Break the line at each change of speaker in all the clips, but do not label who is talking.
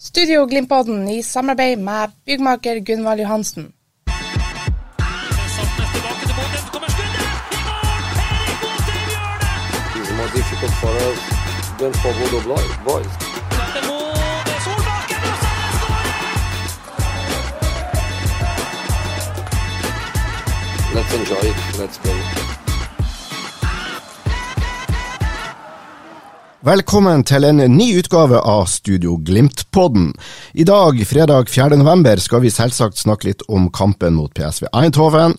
Studio Glimpodden i samarbeid med byggmaker Gunvald Johansen.
It's more difficult for us than for Bodo Blo- boys. Let's enjoy it. Let's go.
Velkommen til en ny utgave av Studio Glimt-podden. I dag, fredag 4. november, skal vi selvsagt snakke litt om kampen mot PSV Eindhoven.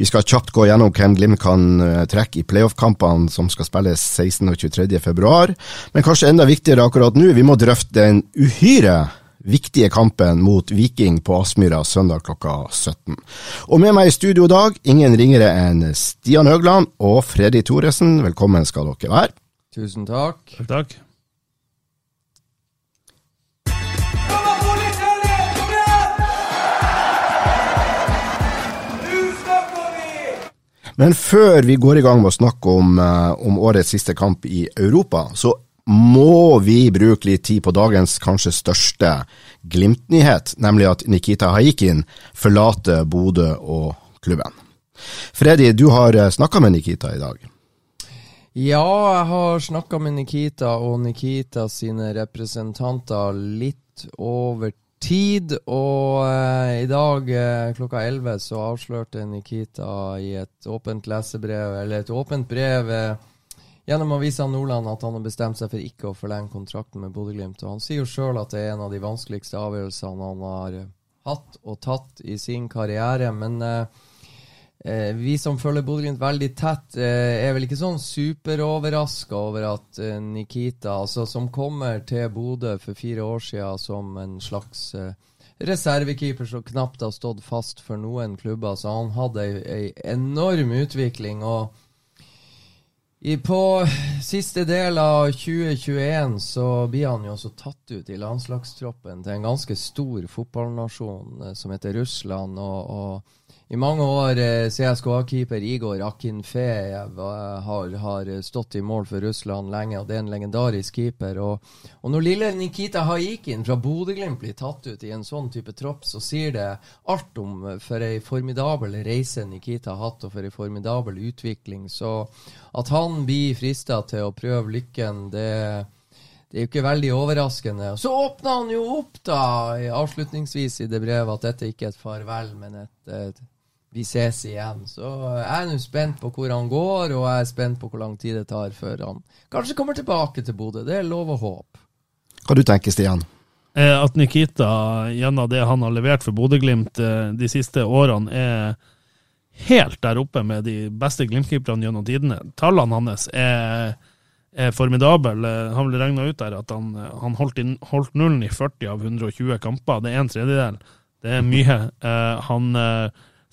Vi skal kjapt gå gjennom hvem Glimt kan eh, trekke i playoff-kampene som skal spilles 16. og 23. februar. Men kanskje enda viktigere akkurat nå, vi må drøfte den uhyre viktige kampen mot Viking på Aspmyra søndag klokka 17. Og med meg i studio i dag, ingen ringere enn Stian Høgland og Freddy Thoresen. Velkommen skal dere være.
Tusen takk.
Takk, takk.
Men før vi går i gang med å snakke om, eh, om årets siste kamp i Europa, så må vi bruke litt tid på dagens kanskje største Glimt-nyhet, nemlig at Nikita Haikin forlater Bodø og klubben. Freddy, du har snakka med Nikita i dag.
Ja, jeg har snakka med Nikita og Nikita sine representanter litt over tid, og eh, i dag eh, klokka 11 så avslørte Nikita i et åpent lesebrev, eller et åpent brev eh, gjennom Avisa Nordland at han har bestemt seg for ikke å forlenge kontrakten med Bodø-Glimt. Og han sier jo sjøl at det er en av de vanskeligste avgjørelsene han har eh, hatt og tatt i sin karriere, men eh, Eh, vi som følger Bodø-Glimt veldig tett, eh, er vel ikke sånn superoverraska over at eh, Nikita, altså som kommer til Bodø for fire år siden som en slags reservekeeper som knapt har stått fast for noen klubber, så han hadde ei, ei enorm utvikling. og i, på siste del av 2021 så blir han jo også tatt ut i landslagstroppen til en ganske stor fotballnasjon som heter Russland. og, og i mange år eh, CSKA-keeper Igor Akinfejev eh, har, har stått i mål for Russland lenge, og det er en legendarisk keeper. Og, og når lille Nikita Haikin fra Bodø-Glimt blir tatt ut i en sånn type tropp, så sier det alt om eh, for ei formidabel reise Nikita har hatt, og for ei formidabel utvikling. Så at han blir frista til å prøve lykken, det det er jo ikke veldig overraskende. Så åpna han jo opp da, avslutningsvis i det brevet, at dette ikke er et farvel, men et, et vi ses igjen. Så jeg er nå spent på hvor han går, og jeg er spent på hvor lang tid det tar før han kanskje kommer tilbake til Bodø. Det er lov og håp.
Hva du tenker Stian?
Eh, At Nikita, gjennom det han har levert for Bodø-Glimt eh, de siste årene, er helt der oppe med de beste Glimt-keeperne gjennom tidene. Tallene hans er er formidabel. Han ble regna ut der at han, han holdt, inn, holdt, nullen i 40 av 120 kamper. Det er en tredjedel. Det er mye. Han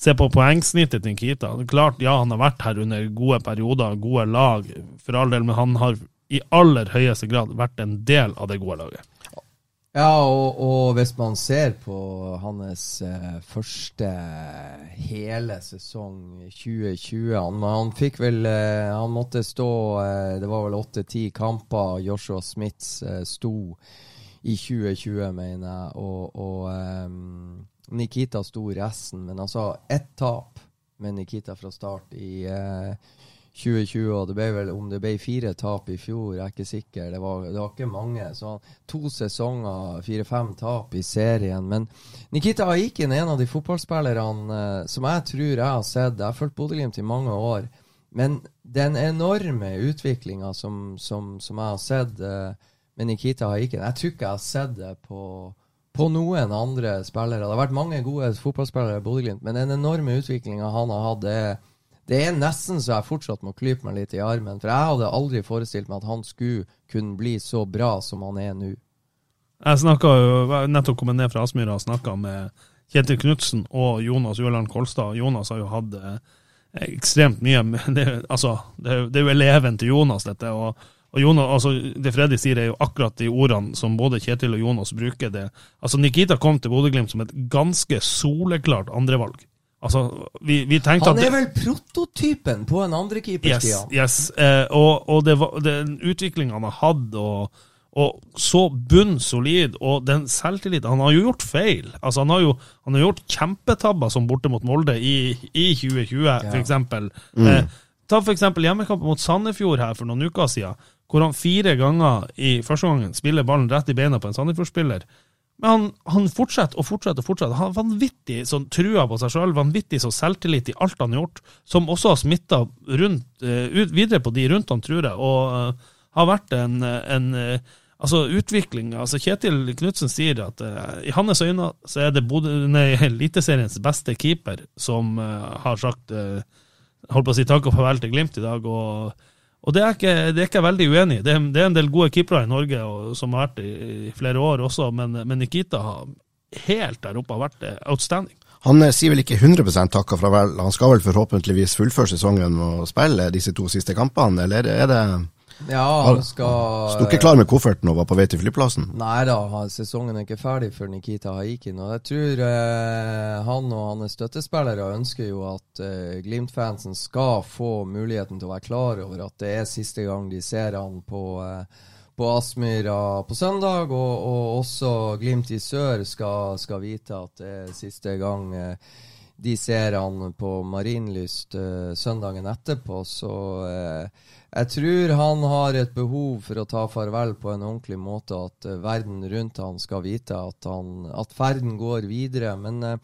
ser på poengsnittet til Nikita. Klart, ja, han har vært her under gode perioder, gode lag, for all del, men han har i aller høyeste grad vært en del av det gode laget.
Ja, og, og, hvis man ser på hans eh, første hele sesong 2020 Han, han fikk vel eh, Han måtte stå eh, Det var vel åtte-ti kamper Joshua Smiths eh, sto i 2020, mener jeg, og, og Nikita sto resten. Men altså, ett tap med Nikita fra start i 2020, og det ble vel om det ble fire tap i fjor, jeg er ikke sikker. Det var, det var ikke mange. Så to sesonger, fire-fem tap i serien. Men Nikita Aikin er en av de fotballspillerne eh, som jeg tror jeg har sett. Jeg har fulgt Bodø-Glimt i mange år. Men den enorme utviklinga som, som, som, jeg har sett eh, med Nikita Aikin Jeg tror ikke jeg har sett det på, på noen andre spillere. Det har vært mange gode fotballspillere i Bodø-Glimt, men den enorme utviklinga han har hatt, det det er nesten så jeg fortsatt må klype meg litt i armen. For jeg hadde aldri forestilt meg at han skulle kunne bli så bra som han er nå.
Jeg snakka jo, nettopp kommet ned fra Aspmyra og snakka med Kjetil Knutsen og Jonas Jørland Kolstad. Jonas har jo hatt eh, ekstremt mye det, altså, det, det er jo eleven til Jonas, dette. og og Jonas, altså, Det Freddy sier, er jo akkurat de ordene som både Kjetil og Jonas bruker. det. Altså, Nikita kom til Bodø-Glimt som et ganske soleklart andrevalg. Altså, vi, vi tenkte
Han er vel prototypen på en andrekeeper,
Yes,
Stian?
yes. Eh, og, og det var, den utviklinga han har hatt, og, og så bunnsolid, og den selvtilliten Han har jo gjort feil. Altså, han har jo han har gjort kjempetabber som borte mot Molde i, i 2020, for eksempel. Eh, ta eksempel hjemmekampen mot Sandefjord her for noen uker siden, hvor han fire ganger i første gangen spiller ballen rett i beina på en Sandefjord-spiller. Men han, han fortsetter og fortsetter og fortsetter. Han har vanvittig sånn trua på seg sjøl, vanvittig så selvtillit i alt han har gjort, som også har smitta eh, videre på de rundt han, tror jeg, og uh, har vært en, en uh, altså utvikling. altså Kjetil Knutsen sier at uh, i hans øyne så er det Bodø-Eliteseriens beste keeper som har sagt eh, holdt på å si takk og farvel til Glimt i dag. og og det er, ikke, det er ikke veldig uenig i. Det, det er en del gode keepere i Norge og, som har vært i, i flere år også, men, men Nikita har helt der oppe har vært eh, outstanding.
Han eh, sier vel ikke 100% takk og farvel. Han skal vel forhåpentligvis fullføre sesongen og spille disse to siste kampene, eller er det
Ja, han skal
Sto ikke klar med kofferten og var på vei til flyplassen?
Nei da, sesongen er ikke ferdig for Nikita Haikin. Og jeg tror eh, han og hans støttespillere ønsker jo at eh, Glimt-fansen skal få muligheten til å være klar over at det er siste gang de ser han på, eh, på Aspmyra på søndag. Og, og også Glimt i sør skal, skal vite at det er siste gang eh, de ser han på Marienlyst eh, søndagen etterpå. Så eh, jeg tror han har et behov for å ta farvel på en ordentlig måte, at eh, verden rundt han skal vite at, han, at ferden går videre. Men eh,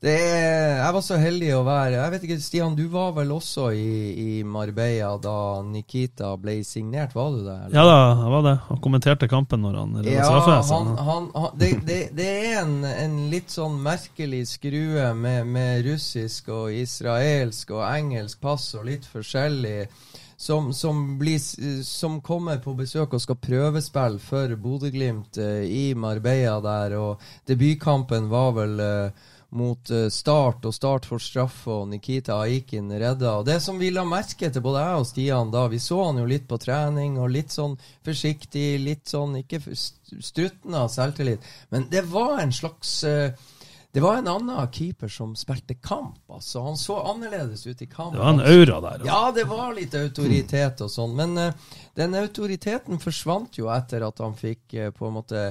det er, jeg var så heldig å være Jeg vet ikke, Stian, du var vel også i, i Marbella da Nikita ble signert, var du det? eller?
Ja da, jeg var det. Han kommenterte kampen når han redda
Ja, han-
han,
han, det, det, det er en, en litt sånn merkelig skrue med, med russisk og israelsk og engelsk pass og litt forskjellig. Som, som, blir, som kommer på besøk og skal prøvespille for Bodø-Glimt eh, i Marbella der. Og debutkampen var vel eh, mot eh, Start, og Start for straffe, og Nikita Aikin redda. Og det som vi la merke til, både jeg og Stian da, vi så han jo litt på trening, og litt sånn forsiktig, litt sånn ikke struttende av selvtillit, men det var en slags eh, det var en annen keeper som spilte kamp. altså Han så annerledes ut i kamp.
Det var en aura der. altså.
Ja, det var litt autoritet og sånn, men uh, den autoriteten forsvant jo etter at han fikk uh, på en måte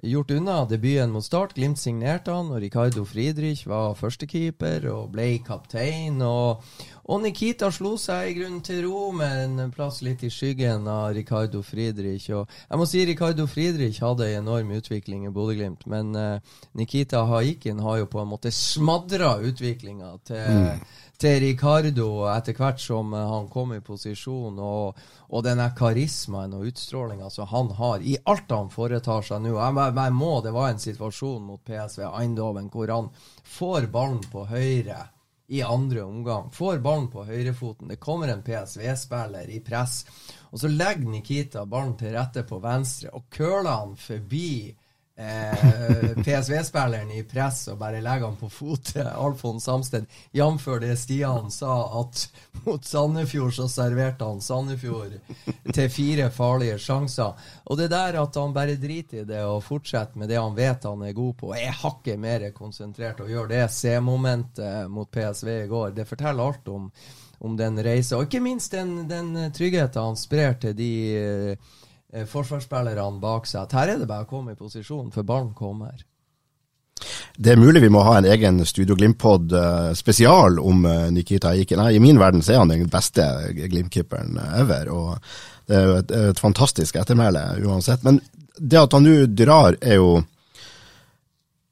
gjort unna debuten mot Start. Glimt signerte han, og Ricardo Friedrich var førstekeeper og ble kaptein. Og, og Nikita slo seg i grunnen til ro med en plass litt i skyggen av Ricardo Friedrich. Og jeg må si Ricardo Friedrich hadde en enorm utvikling i Bodø-Glimt, men eh, Nikita Haikin har jo på en måte smadra utviklinga til til Ricardo etter hvert som eh, han kom i posisjon, og, og denne karismaen og utstrålinga som han har i alt han foretar seg nå. Jeg, jeg, jeg må, Det var en situasjon mot PSV Eindhoven hvor han får ballen på høyre i andre omgang. Får ballen på høyrefoten. Det kommer en PSV-spiller i press, og så legger Nikita ballen til rette på venstre og køler han forbi eh, PSV-spilleren i press og bare legger han på fot Alfons Samsted. Jf. det Stian sa, at mot Sandefjord så serverte han Sandefjord til fire farlige sjanser. Og det der at han bare driter i det og fortsetter med det han vet han er god på, er hakket mer konsentrert og gjør det C-momentet mot PSV i går, det forteller alt om om den reisa, og ikke minst den, den tryggheten han sprer til de eh, forsvarsspillerne bak seg. Her er det bare å komme i posisjon, for ballen kommer.
Det er mulig vi må ha en egen Studio Glimt-pod eh, spesial om eh, Nikita Aiken. Nei, I min verden så er han den beste Glimt-keeperen ever, og det er jo et, et fantastisk ettermæle uansett. Men det at han nå drar, er jo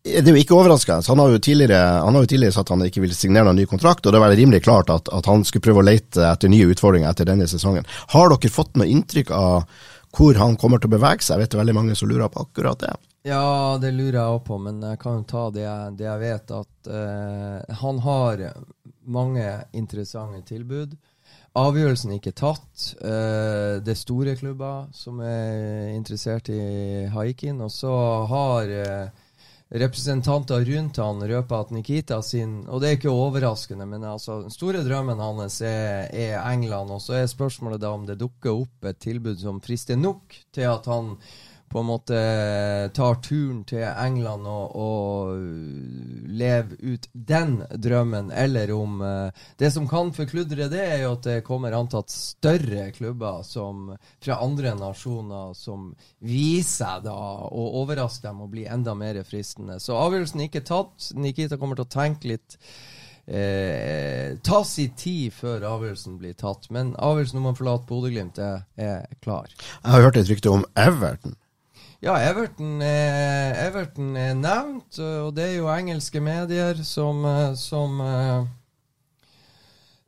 det er jo ikke overraskende. Han har jo tidligere, han har jo tidligere sagt at han ikke vil signere noen ny kontrakt, og det var rimelig klart at, at han skulle prøve å lete etter nye utfordringer etter denne sesongen. Har dere fått noe inntrykk av hvor han kommer til å bevege seg? Jeg vet det er veldig mange som lurer på akkurat det.
Ja, det lurer jeg òg på, men jeg kan jo ta det jeg, det jeg vet. At eh, han har mange interessante tilbud. avgjørelsen er ikke tatt. Eh, det er store klubber som er interessert i haikin. Og så har eh, representanter rundt han røper at Nikita sin Og det er ikke overraskende, men altså, den store drømmen hans er, er England. Og så er spørsmålet da om det dukker opp et tilbud som frister nok til at han på en måte tar turen til England og, og lever ut den drømmen, eller om uh, Det som kan forkludre det, er jo at det kommer antatt større klubber som, fra andre nasjoner som viser da å overraske dem og bli enda mer fristende. Så avgjørelsen er ikke tatt. Nikita kommer til å tenke litt. Eh, ta sin tid før avgjørelsen blir tatt, men avgjørelsen om å forlate Bodø-Glimt er klar.
Jeg har hørt et rykte om Everton.
Ja, Everton er, Everton er, nevnt, og det er jo engelske medier som, eh, som eh,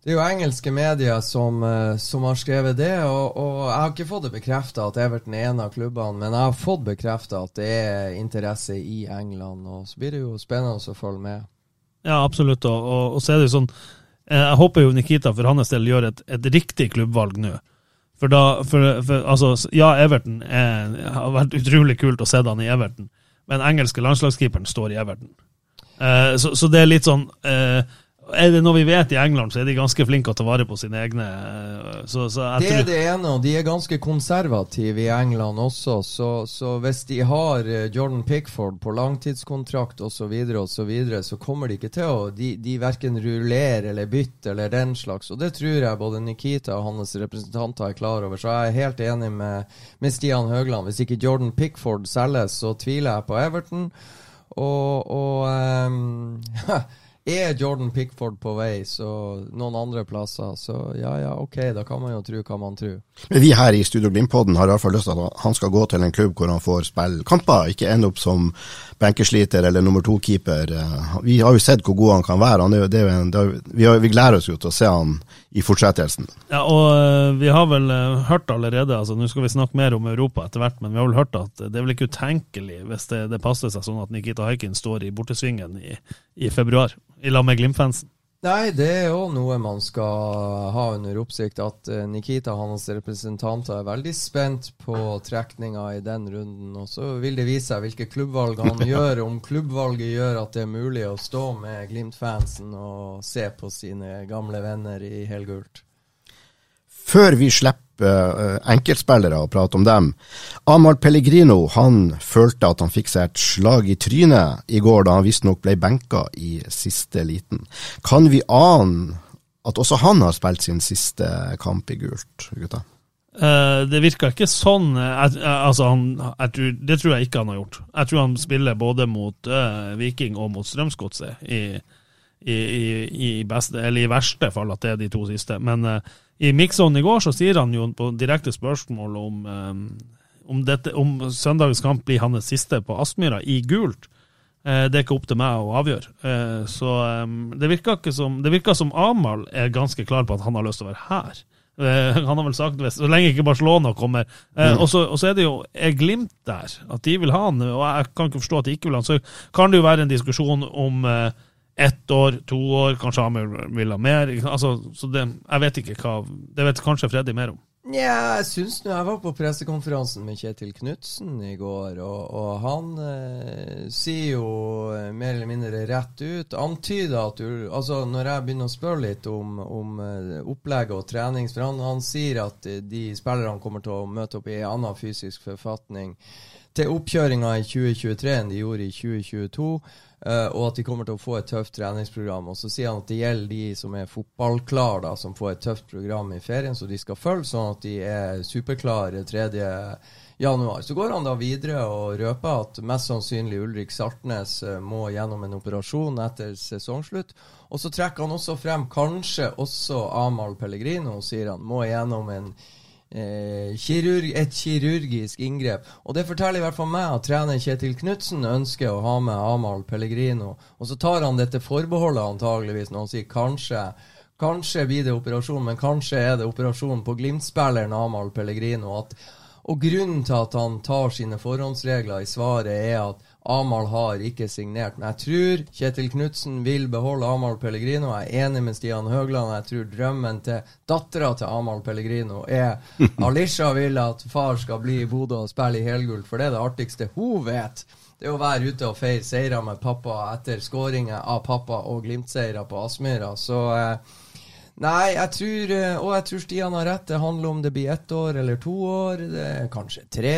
Det er jo engelske medier som, eh, som har skrevet det, og, og, jeg har ikke fått det bekrefta at Everton er en av klubbene, men jeg har fått bekrefta at det er interesse i England, og så blir det jo spennende å følge med.
Ja, absolutt, og, og, og så er det jo sånn Jeg håper jo Nikita for hans del gjør et, et riktig klubbvalg nå. For da, for, for, altså, ja, Everton er, har vært utrolig kult å se han i Everton, men engelske landslagskeeperen står i Everton. Eh, så, så, det er litt sånn uh, er det noe vi vet i England, så er de ganske flinke å ta vare på sine egne. Eh, så, så
det er det ene, og de er ganske konservative i England også. Så, så hvis de har eh, Jordan Pickford på langtidskontrakt osv., så, videre, og så, videre, så kommer de ikke til å De, de verken rullerer eller bytter eller den slags. Og det tror jeg både Nikita og hans representanter er klar over. Så jeg er helt enig med, med Stian Høgland. Hvis ikke Jordan Pickford selges, så tviler jeg på Everton. Og, og um, er Jordan Pickford på vei så noen andre plasser, så ja ja, ok, da kan man jo tro hva man tror.
Men vi her i Studio Glimt-podden har i hvert fall lyst til at han skal gå til en klubb hvor han får spille kamper, ikke ende opp som benkesliter eller nummer to-keeper. Eh, vi har jo sett hvor god han kan være. Han er, det er en, det er, vi, har, vi, gleder oss jo til å se han i fortsettelsen.
Ja, og uh, vi har vel uh, hørt allerede, altså nå skal vi snakke mer om Europa etter hvert, men vi har vel hørt at det er vel ikke utenkelig hvis det, det passer seg sånn at Nikita Haikin står i bortesvingen i, i februar i lag med Glimt-fansen?
Nei, det er jo noe man skal ha under oppsikt. At uh, Nikita og hans representanter er veldig spent på trekninga i den runden. Og så vil det vise seg hvilke klubbvalg han gjør. Om klubbvalget gjør at det er mulig å stå med Glimt-fansen og se på sine gamle venner i helgult.
Før vi slipper uh, enkeltspillere og prate om dem. Amahl Pellegrino han følte at han fikk seg et slag i trynet i går da han visstnok ble benka i siste liten. Kan vi ane at også han har spilt sin siste kamp i gult, gutta?
Uh, det virker ikke sånn. Jeg, altså han, jeg tror, det tror jeg ikke han har gjort. Jeg tror han spiller både mot uh, Viking og mot Strømsgodset i, i, i, i, i verste fall at det er de to siste. Men uh, i Mixon i går så sier han jo på direkte spørsmål om, um, om, dette, om søndagens kamp blir hans siste på Aspmyra i gult. Uh, det er ikke opp til meg å avgjøre. Uh, så det virker som, det virker som Amahl er ganske klar på at han har lyst til å være her. Han har vel sagt så lenge ikke Barcelona kommer. Mm. Og så er det jo er Glimt der, at de vil ha han. Og jeg kan ikke forstå at de ikke vil ha han. Så kan det jo være en diskusjon om ett år, to år, kanskje han vil ha mer. Altså, så det, jeg vet ikke hva Det vet kanskje Freddy mer om.
Nja, jeg syns nå Jeg var på pressekonferansen med Kjetil Knutsen i går, og, og han eh, sier jo eh, mer eller mindre rett ut Antyder at du Altså, når jeg begynner å spørre litt om, om uh, opplegget og trenings For han, han, sier at de spillerne kommer til å møte opp i en annen fysisk forfatning til oppkjøringa i 2023 enn de gjorde i 2022. Uh, og at de kommer til å få et tøft treningsprogram. Og så sier han at det gjelder de som er fotballklare, da, som får et tøft program i ferien, så de skal følge, sånn at de er superklare 3. januar. Så går han da videre og røper at mest sannsynlig Ulrik Saltnes uh, må gjennom en operasjon etter sesongslutt. Og så trekker han også frem kanskje også Amahl Pellegrino, sier han, må gjennom en eh, kirurg, et kirurgisk inngrep. Og det forteller i hvert fall meg at trener Kjetil Knutsen ønsker å ha med Amahl Pellegrino. Og så tar han dette forbeholdet antageligvis når han sier kanskje. Kanskje blir det operasjon, men kanskje er det operasjon på Glimt-spilleren Amahl Pellegrino. At, og grunnen til at han tar sine forhåndsregler i svaret, er at Amahl har ikke signert. Men jeg tror Kjetil Knutsen vil beholde Amahl Pellegrino. Jeg er enig med Stian Høgland. Jeg tror drømmen til dattera til Amahl Pellegrino er Alisha vil at far skal bli i Bodø og spille i helgull, for det er det artigste hun vet. Det er å være ute og feire seire med pappa etter skåringer av pappa og Glimt-seire på Aspmyra. Så eh, Nei, jeg tror, eh, og jeg tror Stian har rett. Det handler om det blir ett år eller to år. Det kanskje tre.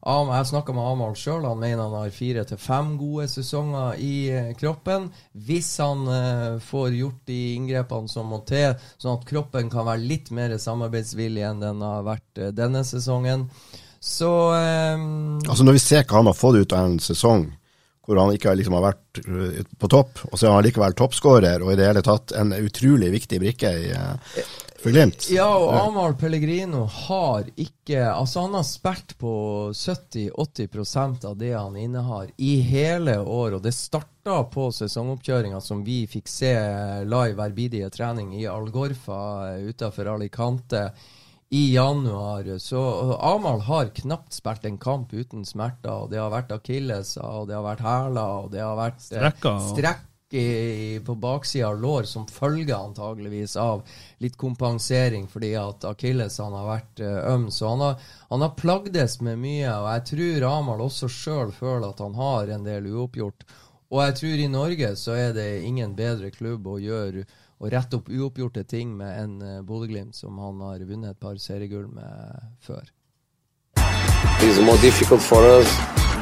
Jeg snakka med Amahl sjøl. Han mener han har fire til fem gode sesonger i eh, kroppen. Hvis han uh, får gjort de inngrepene som må til, sånn at kroppen kan være litt mer samarbeidsvillig enn den har vært uh, denne sesongen. Så um,
Altså Når vi ser hva han har fått ut av en sesong, hvor han ikke liksom har vært eh, på topp, og så er han likevel toppskårer og i det hele tatt en utrolig viktig brikke i, eh, for Glimt.
Ja, og Amahl Pellegrino har ikke Altså, han har spilt på 70-80% av det han innehar i hele år, og det starta på sesongoppkjøringa som vi fikk se live verbidige trening i Algorfa eh, utafor Alicante i januar. Så Amahl har knapt spilt en kamp uten smerter. og Det har vært akilleser, og det har vært hæler, og det har vært
Strekker,
eh, strekk i, på baksida av lår som følge antageligvis av litt kompensering fordi at akillesene har vært uh, øm. Så han har, han har plagdes med mye, og jeg tror Amahl også sjøl føler at han har en del uoppgjort. Og jeg tror i Norge så er det ingen bedre klubb å gjøre å rette opp uoppgjorte ting med en uh, Bodø-Glimt som han har vunnet et par seriegull med før.
It's more difficult for us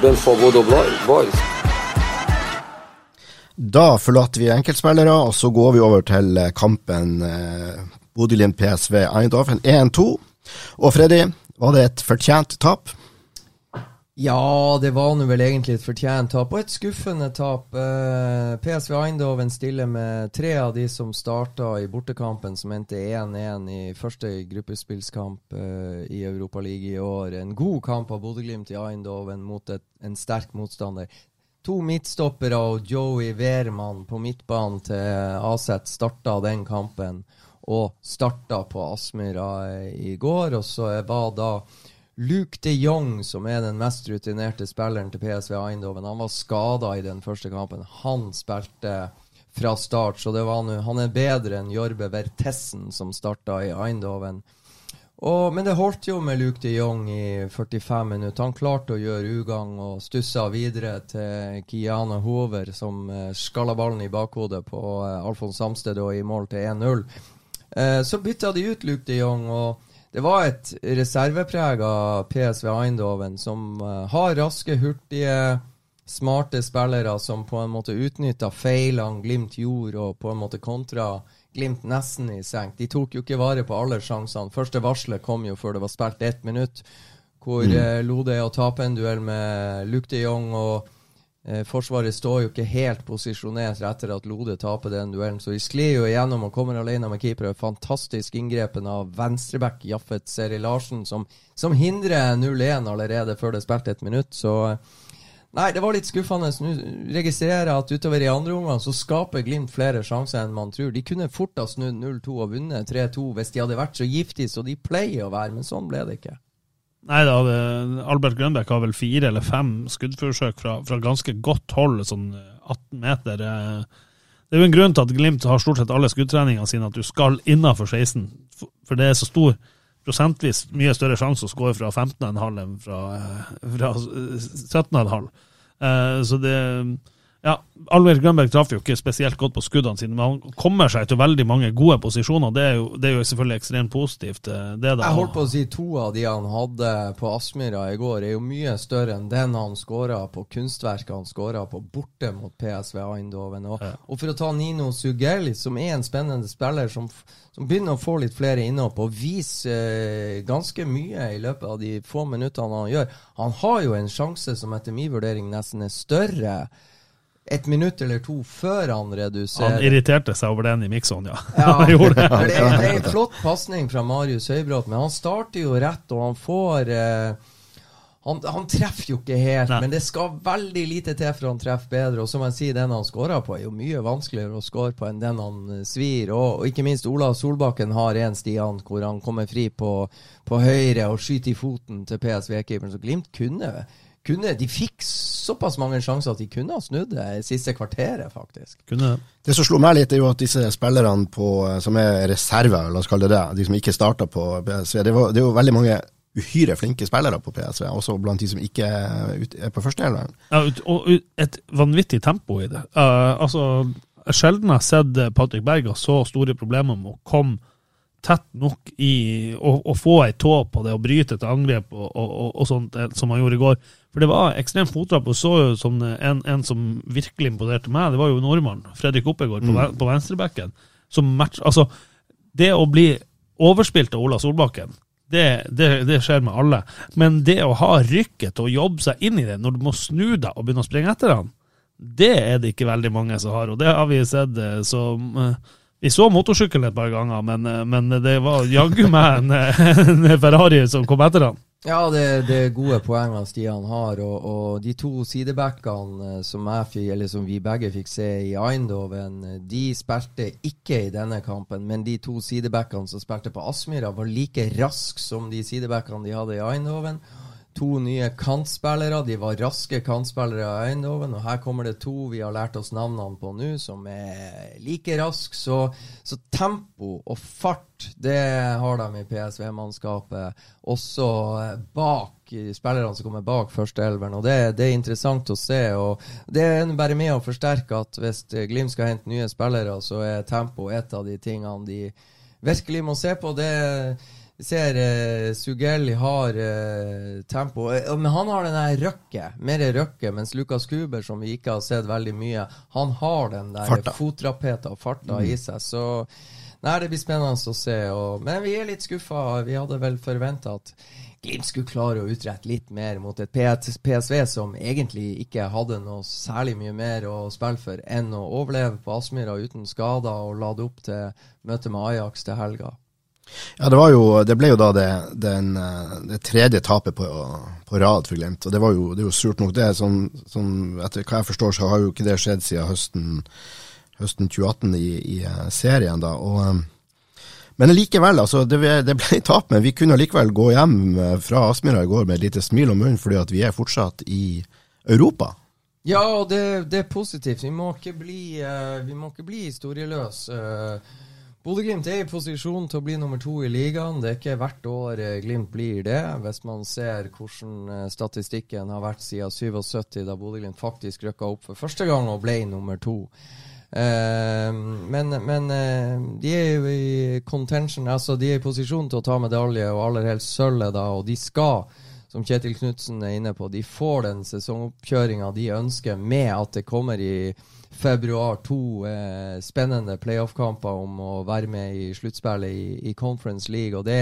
than for Bodo boys.
Da forlater vi enkeltspillere, og så går vi over til eh, kampen eh, Bodø-Glimt PSV Eindhoven 1-2. Og Freddy, var det et fortjent tap?
Ja, det var nå vel egentlig et fortjent tap, og et skuffende tap. Eh, PSV Eindhoven stiller med tre av de som starta i bortekampen, som endte 1-1 i første gruppespillskamp eh, i Europaligaen i år. En god kamp av Bodø-Glimt i Eindhoven mot et, en sterk motstander. To midtstoppere og Joey Wehrmann på midtbanen til Aset starta den kampen, og starta på Aspmyra i går. Og så var da Luke de Jong, som er den mest rutinerte spilleren til PSV Eindhoven, han var skada i den første kampen. Han spilte fra start, så nu, han er bedre enn Jorbe Vertessen, som starta i Eindhoven. Og, men det holdt jo med Luke de Jong i 45 minutter. Han klarte å gjøre ugagn og stussa videre til Kiana Hover, som uh, skalla ballen i bakhodet på uh, Alfons Samsted og i mål til 1-0. Uh, eh, så bytta de ut Luke de Jong. og det var et reserveprega PSV Eindhoven som uh, har raske, hurtige, smarte spillere som på en måte utnytta feilene Glimt gjorde, og på en måte kontra Glimt nesten i senk. De tok jo ikke vare på alle sjansene. Første varselet kom jo før det var spilt ett minutt, hvor mm. uh, Lode å tape en duell med Luke de Jong og Eh, forsvaret står jo ikke helt posisjonert etter at Lode taper den duellen, så de sklir jo igjennom og kommer alene med keepere. Fantastisk inngrepen av venstreback Jaffet Seri Larsen, som, som hindrer 0-1 allerede før det er spilt ett minutt. Så nei, det var litt skuffende. Nå registrerer jeg at utover i andre omgang så skaper Glimt flere sjanser enn man tror. De kunne fort ha snudd 0-2 og vunnet 3-2 hvis de hadde vært så giftige som de pleier å være, men sånn ble det ikke.
Nei da, Albert Grønbæk har vel fire eller fem skuddforsøk fra, fra, ganske godt hold, sånn 18 meter. Det er jo en grunn til at Glimt har stort sett alle skuddtreningene sine at du skal innafor 16, for det er så stor prosentvis mye større sjanse å skåre fra 15,5 enn fra, fra 17,5. Eh, så det ja, Albert Grønberg traff jo ikke spesielt godt på skuddene sine, men han kommer seg til veldig mange gode posisjoner. Det er jo, det er jo selvfølgelig ekstremt positivt. det da
Jeg holdt på å si to av de han hadde på Aspmyra i går, er jo mye større enn den han skåra på kunstverket han skåra på borte mot PSV Eindhoven. Og, ja. og, for å ta Nino Sugell, som er en spennende spiller som, som begynner å få litt flere innhopp og viser eh, ganske mye i løpet av de få minuttene han gjør. Han har jo en sjanse som etter min vurdering nesten er større et minutt eller to før han reduserer.
Han irriterte seg over den i Mikson, ja.
ja han gjorde det. det, er, det er en flott pasning fra Marius Høybråt, men han starter jo rett, og han får eh, han, han, treffer jo ikke helt, Nei. men det skal veldig lite til for han treffer bedre. Og som jeg sier, den han skårer på, er jo mye vanskeligere å skåre på enn den han eh, svir. Og, og ikke minst Olav Solbakken har en Stian hvor han kommer fri på, på høyre og skyter i foten til PSV-keeperen. Så Glimt kunne, kunne De fikk såpass mange sjanser at de kunne ha snudd det i siste kvarteret, faktisk.
Kunne det.
Det som slo meg litt, er jo at disse spillerne på, som er reserver, la oss kalle det det, de som ikke starta på PSV, det, var, det er jo veldig mange uhyre flinke spillere på PSV, også blant de som ikke er på førsteelveren.
Ja, og et vanvittig tempo i det. Uh, altså, jeg sjelden har sett Patrick Berg ha så store problemer med å komme tett nok i å, få ei tå på det, og bryte et angrep og, og, og, sånt, eh, som han gjorde i går. For det var ekstremt fottrapp, og så jo som en, en som virkelig imponerte meg, det var jo nordmann, Fredrik Oppegård, på, mm. på venstrebekken. Som match, altså, det å bli overspilt av Ola Solbakken, det, det, det skjer med alle. Men det å ha rykket til å jobbe seg inn i det, når du må snu deg og begynne å springe etter han, det er det ikke veldig mange som har, og det har vi sett eh, som eh, Vi så motorsykkelen et par ganger, men, eh, men det var jaggu meg en, en Ferrari som kom etter han.
Ja, det, det er gode poengene Stian har, og, og de to sidebackene eh, som, som vi begge fikk se i Eindhoven, eh, de spilte ikke i denne kampen, men de to sidebackene som spilte på Aspmyra, var like raske som de sidebackene de hadde i Eindhoven. To nye kantspillere, de var raske kantspillere i Eindhoven, og her kommer det to vi har lært oss navnene på nå, som er like raske. Så, så tempo og fart, det har de i PSV-mannskapet. Også bak spillerne som kommer bak førsteelveren, og det, det er interessant å se. og Det er bare med å forsterke at hvis Glimt skal hente nye spillere, så er tempo et av de tingene de virkelig må se på. det vi ser uh, Sugelli har uh, tempo, Eh, men han har den der røkket, mer røkket, mens Lukas Kuber, som vi ikke har sett veldig mye, han har den der
Farta.
og farta i seg. Så nei, det blir spennende å se. Og, men vi er litt skuffa. Vi hadde vel forventa at Glimt skulle klare å utrette litt mer mot et PSV som egentlig ikke hadde noe særlig mye mer å spille for enn å overleve på Aspmyra uten skader og lade opp til møtet med Ajax til helga.
Ja, det, jo, det ble jo da det, den, eh, det tredje tapet på, på rad for Glimt, og det, jo, det er jo surt nok det. Som, som etter hva jeg forstår, så har jo ikke det skjedd siden høsten, høsten 2018 i, i eh, serien. da, og... eh, Men likevel, altså, det, det ble tap, men vi kunne likevel gå hjem fra Aspmyra i går med et lite smil om munnen, fordi at vi er fortsatt i Europa.
Ja, og det, det er positivt. Vi må ikke bli, uh, må ikke bli historieløse. Uh, Bodø-Glimt er i posisjon til å bli nummer to i ligaen. Det er ikke hvert år uh, Glimt blir det, hvis man ser hvordan statistikken har vært siden 77, da Bodø-Glimt faktisk rykka opp for første gang og ble nummer to. Uh, men, men de er jo i contention, altså de er i posisjon til å ta medalje, og aller helst sølvet, da, og de skal, som Kjetil Knutsen er inne på, de får den sesongoppkjøringa de ønsker, med at det kommer i februar to eh, spennende playoff-kamper om å være med i sluttspillet i, i Conference League. Og det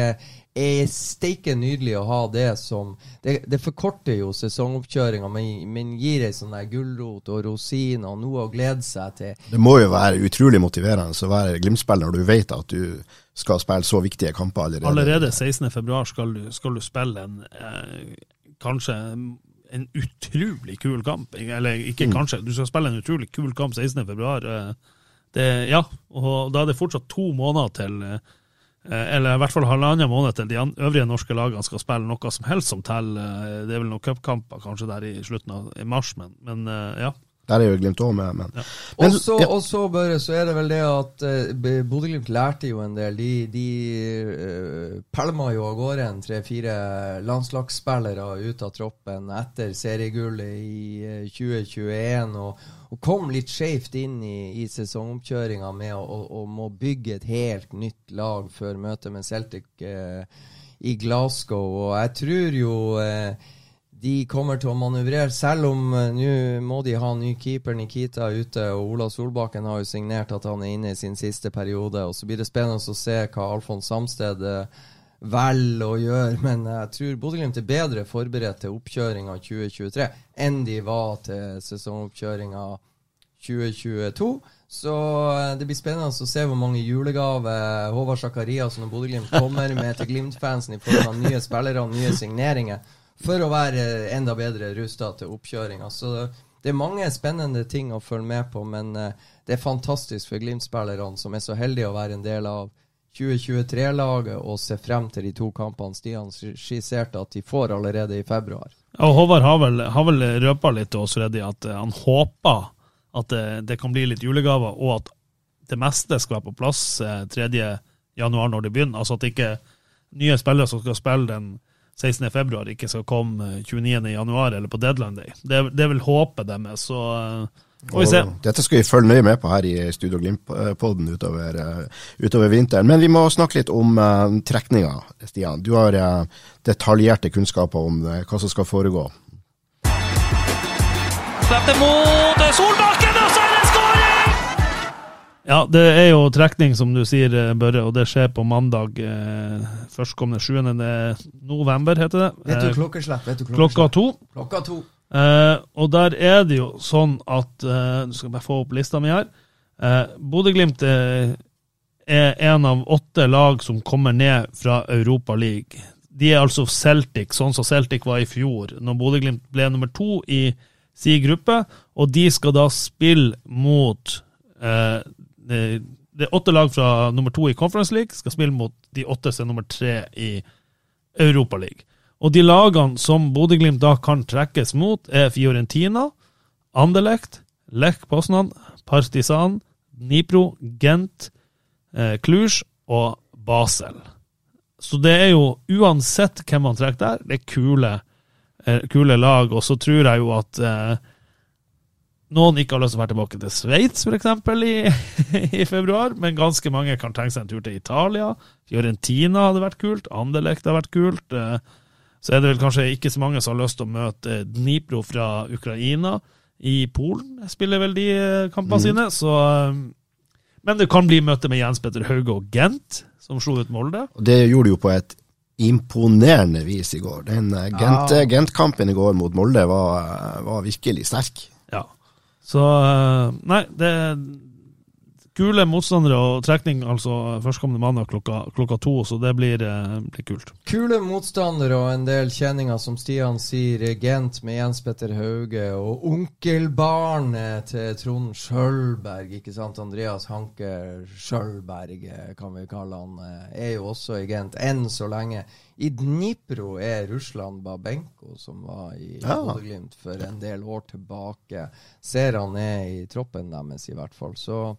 er steike nydelig å ha det som Det, det forkorter jo sesongoppkjøringa, men, men gir ei sånn gulrot og rosin og noe å glede seg til.
Det må jo være utrolig motiverende å være Glimt-spiller når du vet at du skal spille så viktige kamper allerede.
Allerede 16.2 skal, du- skal du spille en eh, kanskje en utrolig kul kamp. Eller ikke kanskje, du skal spille en utrolig kul kamp 16.2. Eh, ja, og da er det fortsatt to måneder til eh, eller i hvert fall halvannen måned til de øvrige norske lagene skal spille noe som helst som teller. Eh, Det er vel noen cupkamper kanskje der i slutten av i mars, men, men ja.
Der er jo Glimt òg med, men,
Ja.
men
Og så,
ja.
også, bare så er det vel det at uh, Bodø-Glimt lærte jo en del. De, de uh, pælma jo av gårde en tre-fire landslagsspillere ut av troppen etter seriegullet i uh, 2021. Og, og kom litt skjevt inn i, i sesongoppkjøringa med å, å, å må bygge et helt nytt lag før møtet med Celtic eh, i Glasgow. Og jeg tror jo eh, de kommer til å manøvrere, selv om uh, nå må de ha ny keeper Nikita ute, og Ola Solbakken har jo signert at han er inne i sin siste periode. og Så blir det spennende å se hva Alfons Samsted uh, velger å gjøre. Men jeg tror Bodø-Glimt er bedre forberedt til oppkjøringa 2023 enn de var til sesongoppkjøringa 2022. Så uh, det blir spennende å se hvor mange julegaver Håvard Sakariassen og Bodø-Glimt kommer med til Glimt-fansen i form av nye spillere og nye signeringer for å være enda bedre rusta til oppkjøringa. Så det er mange spennende ting å følge med på, men eh, det er fantastisk for Glimt-spillerne som er så heldige å være en del av 2023-laget og se frem til de to kampene Stian skisserte at de får allerede i februar.
Og Håvard har vel, har vel røpa litt til oss, Freddy, at eh, han håper at det, det kan bli litt julegaver, og at det meste skal være på plass eh, 3. januar når det begynner. Altså at ikke nye spillere som skal spille den 16. februar, ikke skal komme eh, 29. januar eller på deadline day. Det, det er vel håpet deres. Så eh, får vi se.
Dette skal vi følge nøye med på her i Studio Glimt-podden utover, eh, utover vinteren. Men vi må snakke litt om uh, trekninga, Stian. Du har uh, detaljerte kunnskaper om uh, hva som skal foregå.
Slepte mot Solbakken,
Ja, det er jo trekning, som du sier, eh, Børre, og det skjer på mandag eh, førstkommende 7. november, heter det.
Vet du
Eh,
klokkeslett? Vet du
Klokka to.
Klokka to.
Eh, og der er det jo sånn at eh, Du skal bare få opp lista mi her. Eh, Bodø-Glimt eh, er en av åtte lag som kommer ned fra Europa League. De er altså Celtic, sånn som Celtic var i fjor, når Bodø-Glimt ble nummer to i si gruppe. Og de skal da spille mot eh, det, er åtte lag fra nummer to i Conference League skal spille mot de åtte som er nummer tre i Europa League. Og de lagene som Bodø-Glimt da kan trekkes mot, er Fiorentina, Anderlecht, Lech Poznan, Partisan, Dnipro, Gent, eh, og Basel. Så det er jo, uansett hvem man trekker der, det er kule, eh, kule lag. Og så tror jeg jo at eh, noen ikke har lyst til å være tilbake til Sveits, f.eks., i, i februar, men ganske mange kan tenke seg en tur til Italia. Fiorentina hadde vært kult, Anderlecht hadde vært kult. eh, Så er det vel kanskje ikke så mange som har lyst til å møte Dnipro fra Ukraina. I Polen spiller vel de eh, kampene
mm.
sine, så eh, Men det kan bli møte med Jens Petter Hauge og Gent, som slo ut Molde.
Det gjorde de jo på et imponerende vis i går. Den eh, Gent-
Ja.
Gent-kampen i går mot Molde var, var virkelig sterk.
Så eh, Nei, det er kule motstandere og trekning altså førstkommende mandag klokka, klokka to, så det blir, eh, blir kult.
Kule motstandere og en del kjenninger, som Stian sier. Gent med Jens Petter Hauge og onkelbarnet til Trond Skjølberg, ikke sant? Andreas Hanke Skjølberg, eh, kan vi kalle han, er jo også i Gent enn så lenge. I Dnipro er Russland Babenko, som var i
Ja.
Bodø-Glimt for en del år tilbake. Ser han er i troppen deres, i hvert fall. Så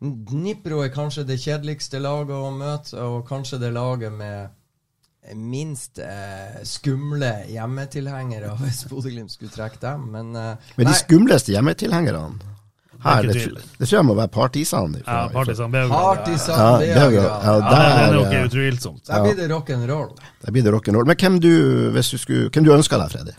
Dnipro er kanskje det kjedeligste laget å møte, og kanskje det laget med minst eh, skumle hjemmetilhengere, hvis Bodø-Glimt skulle trekke dem. Men, eh,
Men de skumleste hjemmetilhengerne her,
Det
det, tror jeg må være Partisan. ifra-
Ja, Partisan Beograd.
Partisan
Ja,
Beograd.
Ja,
Ja,
der,
det er utvilsomt.
der blir det rock'n'roll.
der blir det rock'n'roll. Men hvem du, hvis du skulle, hvem du ønsker deg, Freddy?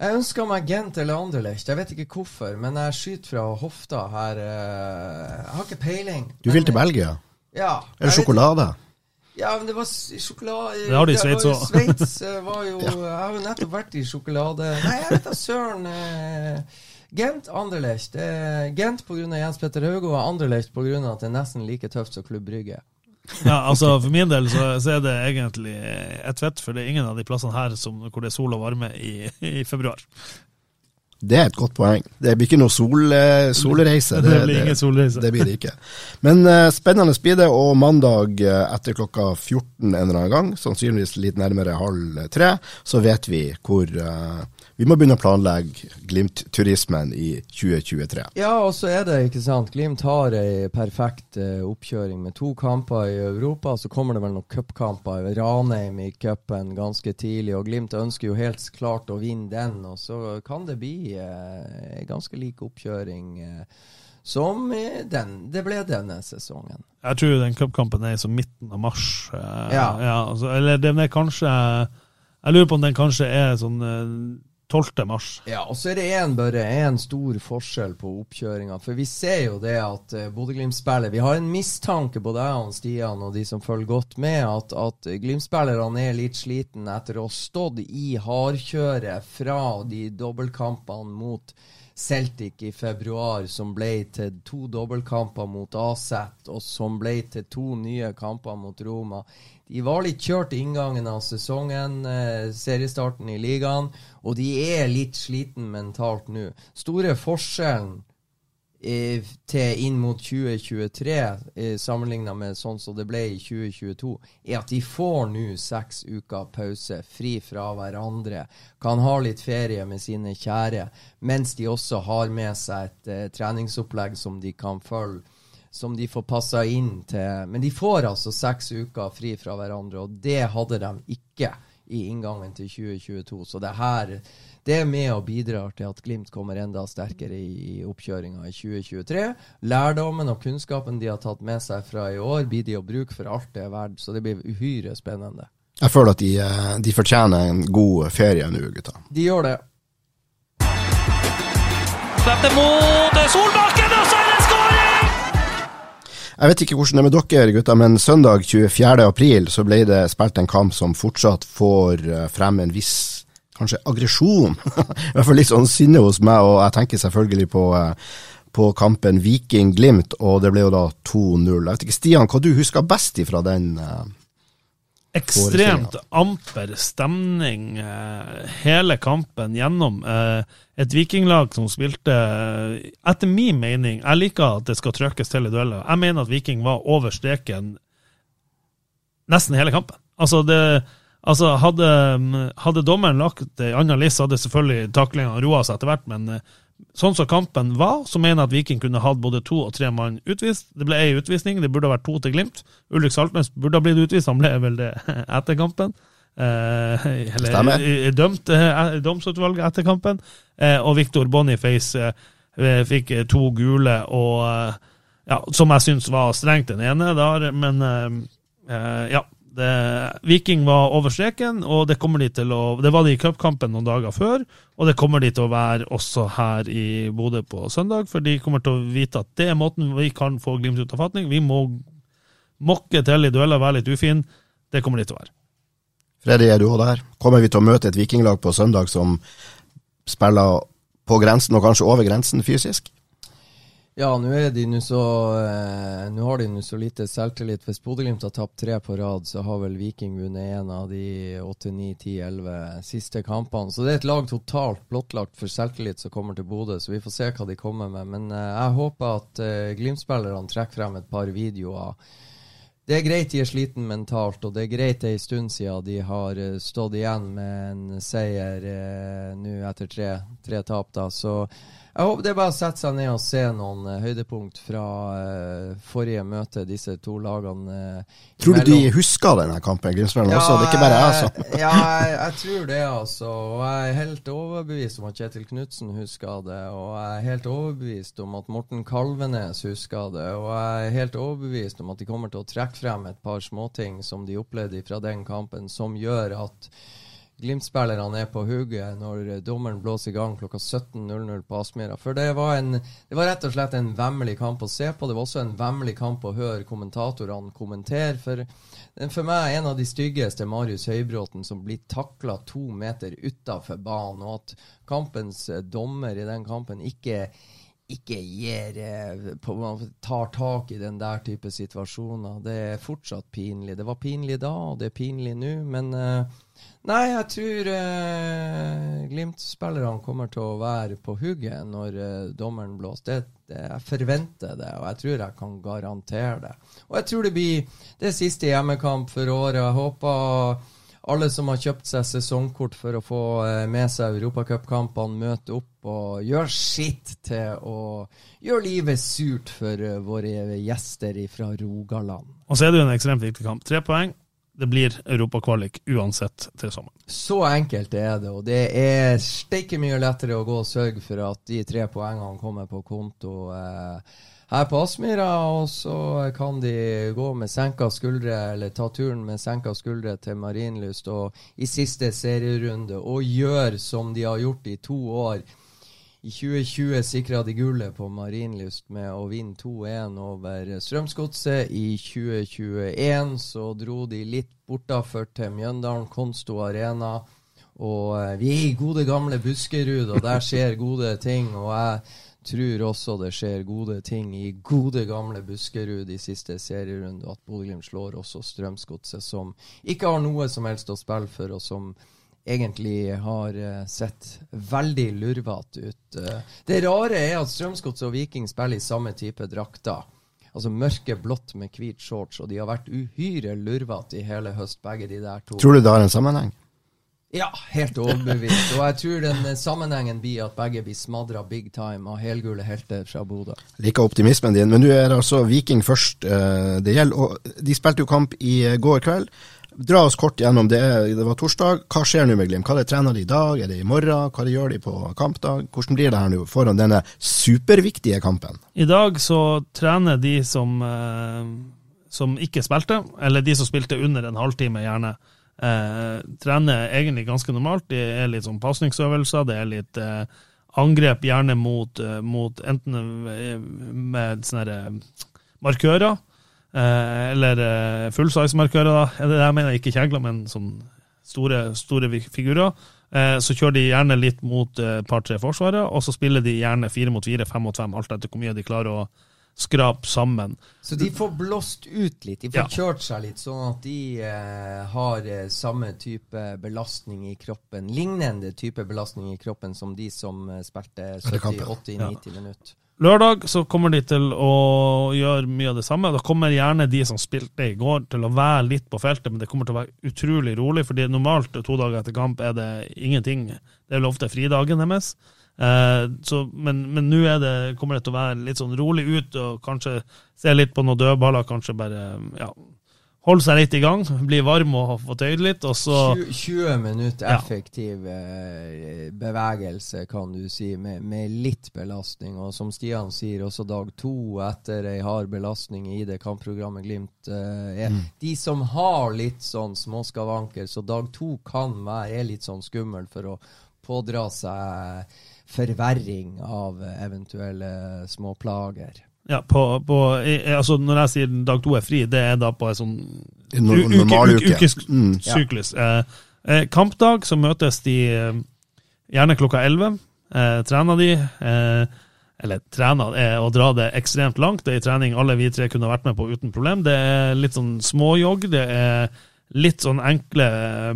Jeg ønsker meg Gent eller Anderlecht. Jeg vet ikke hvorfor, men jeg skyter fra hofta her. eh, Jeg har ikke peiling.
Du vil til Belgia?
Ja.
Eller sjokolade?
Ja, men det var sjokolade
Det har de i Sveits òg.
Sveits eh, var jo Jeg har jo nettopp vært i sjokolade... Nei, jeg vet da søren. eh, Gent, Anderlecht. Eh, Gent pga. Jens Petter Hauge og Anderlecht pga. at det er nesten like tøft som Klubb Brygge.
Ja, altså For min del så, så er det egentlig et fett, for det er ingen av de plassene her som, hvor det er sol og varme i, i februar.
Det er et godt poeng. Det blir ikke noe sol, eh, solreise.
Det blir ingen solreise.
Det blir det ikke. Men uh, spennende blir det, og mandag etter klokka 14 en eller annen gang, sannsynligvis litt nærmere halv tre, så vet vi hvor eh, vi må begynne å planlegge Glimt-turismen i 2023.
Ja, og så er det, ikke sant. Glimt har ei perfekt eh, oppkjøring med to kamper i Europa. Så kommer det vel noen cupkamper. Ranheim i cupen ganske tidlig. Og Glimt ønsker jo helt klart å vinne den. Og så kan det bli ei en ganske lik oppkjøring eh, som eh, den, det ble denne sesongen.
Jeg tror den cupkampen er som midten av mars. eh,
Ja.
altså, eller den er kanskje Jeg lurer på om den kanskje er sånn eh, 12. mars.
Ja, og så er det en, bare en stor forskjell på oppkjøringa. For vi ser jo det at uh, Bodø-Glimt-spiller Vi har en mistanke, både jeg og Stian og de som følger godt med, at, at Glimt-spillerne er litt sliten etter å ha stått i hardkjøret fra de dobbeltkampene mot Celtic i februar, som ble til to dobbeltkamper mot Aset, og som ble til to nye kamper mot Roma. De var litt kjørt i inngangen av sesongen, eh, seriestarten i ligaen, og de er litt sliten mentalt nå. Store forskjellen til inn mot 2023, eh, sammenligna med sånn som det ble i 2022, er at de får nå seks uker pause, fri fra hverandre, kan ha litt ferie med sine kjære, mens de også har med seg et uh, treningsopplegg som de kan følge som de får passa inn til. Men de får altså seks uker fri fra hverandre, og det hadde de ikke i inngangen til 2022. Så det her det er med og bidrar til at Glimt kommer enda sterkere i, i oppkjøringa i 2023. Lærdommen og kunnskapen de har tatt med seg fra i år, blir de å bruke for alt det er verdt. Så det blir uhyre spennende.
Jeg føler at de, eh, de fortjener en god ferie nå, gutta.
De gjør det.
Slipper mot Solbakken, og så er!
Jeg vet ikke hvordan det er med dere, gutta, men søndag 24. april så ble det spilt en kamp som fortsatt får eh, frem en viss kanskje aggresjon. I hvert fall litt sånn sinne hos meg, og jeg tenker selvfølgelig på, eh, på kampen Viking-Glimt, og det ble jo da 2-0. Jeg vet ikke, Stian, hva du husker best ifra den? Uh,
Ekstremt amper stemning eh, hele kampen gjennom. Eh, et vikinglag som spilte, eh, etter min mening Jeg liker at det skal trøkkes til i dueller. Jeg mener at Viking var over streken nesten hele kampen. Altså, det, altså hadde, hadde dommeren lagt ei anna list, hadde selvfølgelig taklinga roa seg etter hvert, men sånn som kampen var, så mener jeg at Viking kunne hatt både to og tre mann utvist. Det ble ei utvisning, det burde ha vært to til Glimt. Ulrik Saltnes burde ha blitt utvist, han ble vel det etter kampen. Eh, eller dømt eh, domsutvalget etter kampen. Eh, og Victor Boniface eh, fikk to gule, og eh, ja, som jeg syns var strengt den ene der, men eh, ja. Det, Viking var over streken, og det kommer de til å Det var de i cupkampen noen dager før, og det kommer de til å være også her i Bodø på søndag, for de kommer til å vite at det er måten vi kan få Glimt ut av fatning. Vi må mokke til i dueller, være litt ufin. Det kommer de til å være.
Freddy, er du òg der? Kommer vi til å møte et vikinglag på søndag som spiller på grensen, og kanskje over grensen fysisk?
Ja, nå så eh, Nå har de nå så lite selvtillit. Hvis Bodø-Glimt har tapt tre på rad, så har vel Viking vunnet en av de åtte, ni, ti, elleve siste kampene. Så det er et lag totalt blottlagt for selvtillit som kommer til Bodø, så vi får se hva de kommer med. Men eh, jeg håper at eh, Glimt-spillerne trekker frem et par videoer. Det er greit de er sliten mentalt, og det er greit det er en stund siden de har eh, stått igjen med en seier eh, nå etter tre, tre tap. da, så jeg håper det er bare å sette seg ned og se noen uh, høydepunkt fra uh, forrige møte, disse to lagene. Uh,
tror du de husker denne kampen, Grimsdalen ja, også? Det er ikke bare jeg som
Ja, jeg, jeg, tror det, altså. Og jeg er helt overbevist om at Kjetil Knutsen husker det. Og jeg er helt overbevist om at Morten Kalvenes husker det. Og jeg er helt overbevist om at de kommer til å trekke frem et par småting som de opplevde fra den kampen, som gjør at Glimt-spillerne er på hugget når dommeren blåser i gang klokka 17.00 på Aspmyra. For det var, en, det var rett og slett en vemmelig kamp å se på. Det var også en vemmelig kamp å høre kommentatorene kommentere. For, for meg er en av de styggeste Marius Høybråten som blir takla to meter utafor banen. Og at kampens dommer i den kampen ikke ikke gir, eh, på, tar tak i den der type situasjoner. Det er fortsatt pinlig. Det var pinlig da, og det er pinlig nå. Men uh, nei, jeg tror eh, Glimt-spillerne kommer til å være på hugget når eh, dommeren blåser. Det, det, jeg forventer det, og jeg tror jeg kan garantere det. Og jeg tror det blir det siste hjemmekamp for året. Jeg håper alle som har kjøpt seg sesongkort for å få eh, med seg europacupkampene, møte opp og gjøre sitt til å gjøre livet surt for eh, våre gjester fra Rogaland.
Og så er det jo en ekstremt viktig kamp. Tre poeng. Det blir europakvalik uansett til sommeren.
Så enkelt er det, og det er steike mye lettere å gå og sørge for at de tre poengene kommer på konto. Eh, her på Aspmyra, og så kan de gå med senka skuldre, eller ta turen med senka skuldre til Marienlyst i siste serierunde, og gjøre som de har gjort i to år. I 2020 sikra de gullet på Marienlyst med å vinne 2-1 over Strømsgodset. I 2021 så dro de litt bortafor til Mjøndalen Konsto Arena. Og eh, vi er i gode, gamle Buskerud, og der skjer gode ting. Og jeg tror også det skjer gode ting i gode, gamle Buskerud i siste serierunde. At Bodø-Glimt slår også Strømsgodset, som ikke har noe som helst å spille for, og som egentlig har eh, sett veldig lurvete ut. Eh, det rare er at Strømsgodset og Viking spiller i samme type drakter. Altså mørke blått med hvit shorts, og de har vært uhyre lurvete i hele høst, begge de der to.
Tror du det har en sammenheng?
Ja, helt overbevist. Og jeg tror den eh, sammenhengen blir at begge blir smadra big time av helgule helter fra Bodø.
Liker optimismen din, men nå er det altså Viking først det gjelder. Og de spilte jo kamp i går kveld. Dra oss kort gjennom det. Det var torsdag. Hva skjer nå med Glimt? Hva er det trener de i dag? Er det i morgen? Hva de gjør de på kampdag? Hvordan blir det her nå foran denne superviktige kampen?
I dag så trener de som, eh, som ikke spilte, eller de som spilte under en halvtime, gjerne. Eh, trener egentlig ganske normalt. Det er litt sånn pasningsøvelser, det er litt eh, angrep gjerne mot, eh, mot enten eh, med sånne markører, eh, eller eh, full size-markører. da. Det jeg mener ikke kjegler, men sånn store, store figurer. Så kjører de gjerne litt mot et par-tre forsvaret, og så spiller de gjerne fire mot fire, fem mot fem, alt etter hvor mye de klarer å skrape sammen.
Så de får blåst ut litt, de får ja. kjørt seg litt, sånn at de eh, har eh, samme type belastning i kroppen, lignende type belastning i kroppen som de som eh, spilte 70-80-90 ja. minutter.
Lørdag så kommer de til å gjøre mye av det samme. Da kommer gjerne de som spilte i går, til å være litt på feltet, men det kommer til å være utrolig rolig. fordi normalt to dager etter kamp er det ingenting. Det er vel ofte fridagen deres. Eh, så, men nå kommer det til å være litt sånn rolig ut, og kanskje se litt på noen dødballer. Kanskje bare ja, holde seg litt i gang, bli varm og få tøyd litt, og så
20, 20 minutter effektiv ja. eh, bevegelse, kan du si, med, med, litt belastning. Og som Stian sier, også dag to etter ei hard belastning i det kampprogrammet Glimt eh, er. Mm. De som har litt sånn småskavanker, så dag to kan være litt sånn skummel for å pådra seg forverring av eventuelle småplager.
Ja, på, på, altså Når jeg sier dag to er fri, det er da på en sånn ukessyklus. Mm. ja. eh, kampdag så møtes de eh, gjerne klokka elleve. Eh, trener de. Eh, eller trener er å dra det ekstremt langt. Det er en trening alle vi tre kunne vært med på uten problem. Det er litt sånn småjogg. Det er litt sånn enkle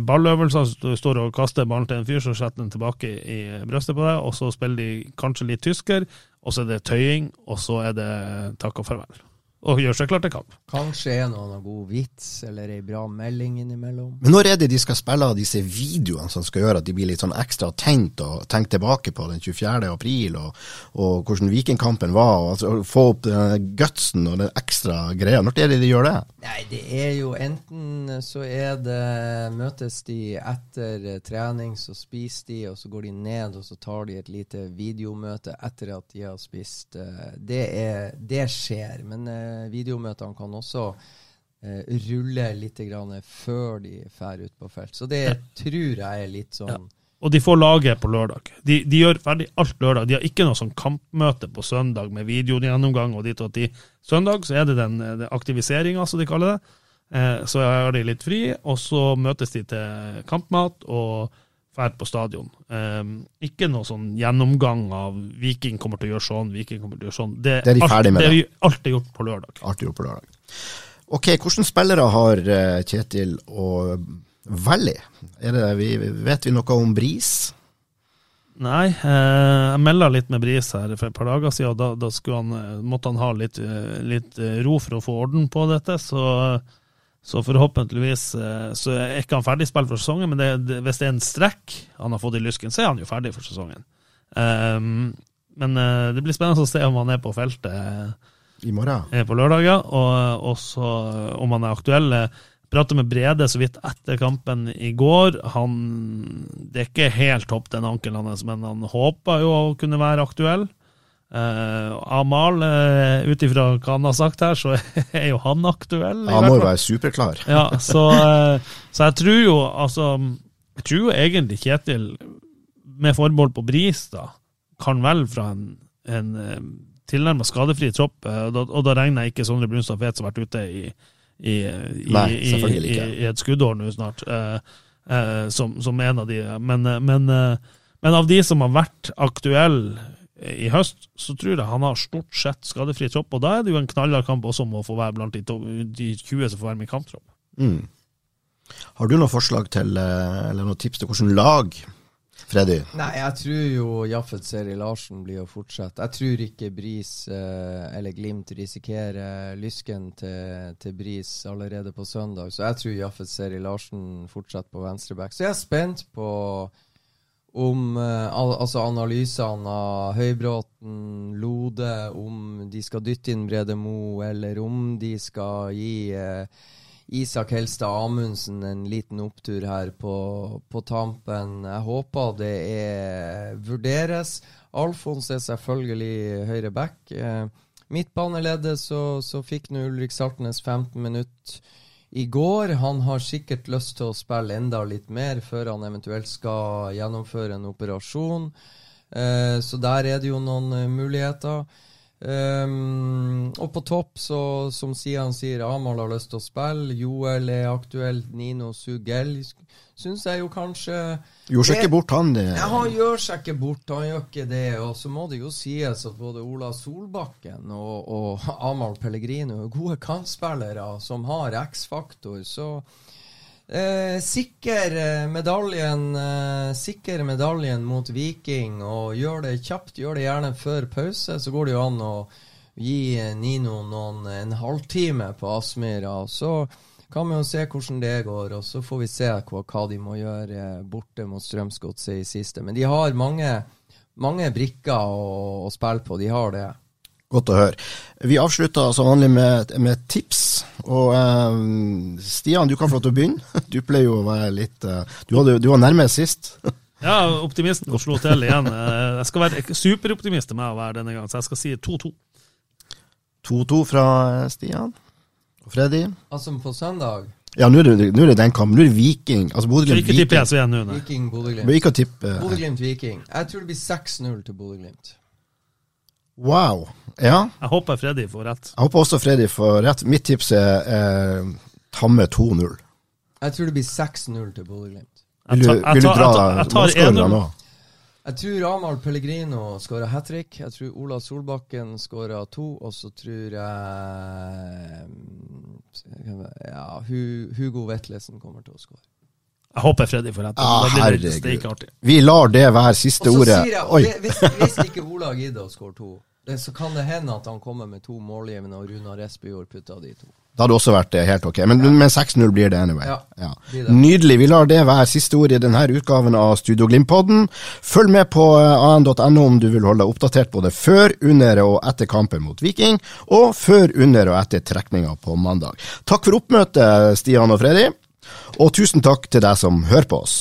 balløvelser. Du står og kaster ballen til en fyr, så setter den tilbake i brystet på deg, og så spiller de kanskje litt tysker, og så er det tøying, og så er det takk og farvel og gjør seg klar til kamp.
Kanskje er noen god vits eller ei bra melding innimellom.
Men når er det de skal spille av disse videoene som skal gjøre at de blir litt sånn ekstra tent og tenker tilbake på den 24. april og, og hvordan Vikingkampen var, og altså, få opp den gutsen og den ekstra greia? Når er det de gjør det?
Nei, det er jo enten så er det Møtes de etter trening, så spiser de, og så går de ned og så tar de et lite videomøte etter at de har spist. Det, er, det skjer. men eh, videomøtene kan også eh, rulle litt før de drar ut på felt. Så det tror jeg er litt sånn ja.
Og de får laget på lørdag. De, de, gjør ferdig alt lørdag. De har ikke noe sånn kampmøte på søndag med videogjennomgang og dit og dit. Søndag så er det den, den aktiviseringa, som de kaller det. Eh, så har de litt fri, og så møtes de til kampmat og drar på stadion. Um, ikke noe sånn gjennomgang av Viking kommer til å gjøre sånn, Viking kommer til å gjøre sånn. Det,
det er de ferdig med.
Det er alt er gjort på lørdag.
Alt er gjort på lørdag. Ok, hvilke spillere har eh, Kjetil og Velli? vet vi noe om Bris?
Nei, eh, jeg melda litt med Bris her for et par dager siden, og da, da han, eh, måtte han ha litt, eh, litt, ro for å få orden på dette. Så så forhåpentligvis eh, så er ikke han ferdig spilt for sesongen, men det, det, hvis det er en strekk han har fått i lysken, så er han jo ferdig for sesongen. Um, men uh, det blir spennende å se om han er på feltet uh,
i morgen.
På lørdag, ja. Og også om han er aktuell. Pratet med Brede så vidt etter kampen i går. Han, det er ikke helt topp, den ankelen hans, men han håper jo å kunne være aktuell. Uh, Amal, uh, ut ifra hva han har sagt her, så er jo han aktuell.
Han må jo være superklar.
ja, så, uh, så, jeg tror jo altså Jeg tror jo egentlig Kjetil, med forbehold på Bris, da, kan vel fra en, en tilnærmet skadefri tropp, og da, og da, regner jeg ikke Sondre Brunstad Fet som har vært ute i, i,
Nei,
i, i et skuddår nå snart, som, som, en av de. Men, men, men av de som har vært aktuelle i høst, så tror jeg han har stort sett skadefri tropp. Og da er det jo en knallhard kamp også om å få være blant de, 20 som får være med i kamptropp.
Mm. Har du noen forslag til, eh, eller noen tips til hvordan lag, Freddy?
Nei, jeg tror jo Jaffet Seri Larsen blir å fortsette. Jeg tror ikke Bris eh, eller Glimt risikerer lysken til, til Bris allerede på søndag. Så jeg tror Jaffet Seri Larsen fortsetter på venstreback. Så jeg er spent på om eh, al altså analysene av Høybråten, Lode, om de skal dytte inn Brede Mo, eller om de skal gi eh, Isak Helstad Amundsen en liten opptur her på, på tampen. Jeg håper det er, vurderes. Alfons er selvfølgelig høyre back. Eh, Midtbaneleddet så, så fikk nå Ulrik Saltnes 15 minutter i går. Han har sikkert lyst til å spille enda litt mer før han eventuelt skal gjennomføre en operasjon. Eh, så der er det jo noen uh, muligheter. Um, og på topp, så, som Sian sier, Amal har lyst til å spille. Joel er aktuell. Nino Sugell syns jeg jo kanskje
Gjør seg ikke bort, han. Det.
Ja, han gjør seg ikke bort, han gjør ikke det. Og så må det jo sies at både Ola Solbakken og, og Amal Pellegrino er gode kantspillere som har X-faktor. Så Eh, sikker eh, medaljen eh, Sikker medaljen mot Viking, og gjør det kjapt. Gjør det gjerne før pause. Så går det jo an å gi Nino noen, en halvtime på Aspmyra. Så kan vi jo se hvordan det går, og så får vi se hva, hva de må gjøre borte mot Strømsgodset i siste. Men de har mange, mange brikker å, å spille på. De har det.
Godt å høre. Vi avslutter som vanlig med, med tips. Og um, Stian, du kan få lov til å begynne. Du pleier jo å være litt uh, Du, hadde, du var nærmest sist.
ja, optimisten og slo til igjen. Jeg skal være superoptimist med å være denne gangen, så jeg skal si 2-2.
2-2 fra Stian. Freddy?
Altså på søndag?
Ja, nå er det, nå er det den kampen. Nå er det Viking. Altså Bodø-Glimt
Viking. Ikke tippe PSV nå,
nei. Viking, Bodø-Glimt.
Ikke tippe
Bodø-Glimt-Viking. Jeg tror det blir 6-0 til Bodø-Glimt.
Wow. Ja.
Jeg håper Freddy får rett.
Jeg håper også Freddy får rett. Mitt tips er eh, tamme 2-0.
Jeg tror det blir 6-0 til Bodø-Glimt.
Vil, vil, du dra målskårerne nå?
Jeg tror Amahl Pellegrino skåra hat trick. Jeg tror Ola Solbakken skåra to. Og så tror jeg ja, Hugo Vetlesen kommer til å skåre.
Jeg håper Freddy får rett.
Ah, herregud. Vi lar det være siste ordet.
Og så sier jeg, hvis, hvis, ikke Ola gidder å skåre to, så kan det hende at han kommer med to målgivende, og Runar Espejord putter de to.
Det hadde også vært helt ok, men, men 6-0 blir det anyway. Ja, ja. Nydelig. Vi lar det være siste ord i denne utgaven av Studio Glimt-podden. Følg med på eh, an.no om du vil holde deg oppdatert både før, under og etter kampen mot Viking, og før, under og etter trekninga på mandag. Takk for oppmøtet, Stian og Freddy. Og tusen takk til deg som hører på oss.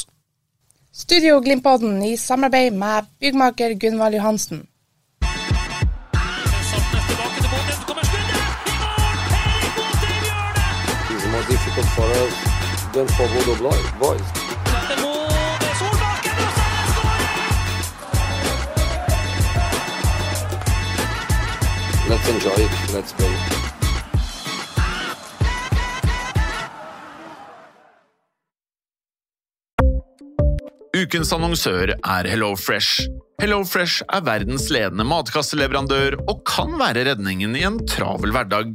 Studio Glimpodden i samarbeid med byggmaker Gunvald Johansen.
Difficult for us than for Bodo Boys. Let's enjoy it. Let's play.
Ukens annonsør er HelloFresh. HelloFresh er verdens ledende matkasseleverandør og kan være redningen i en travel hverdag.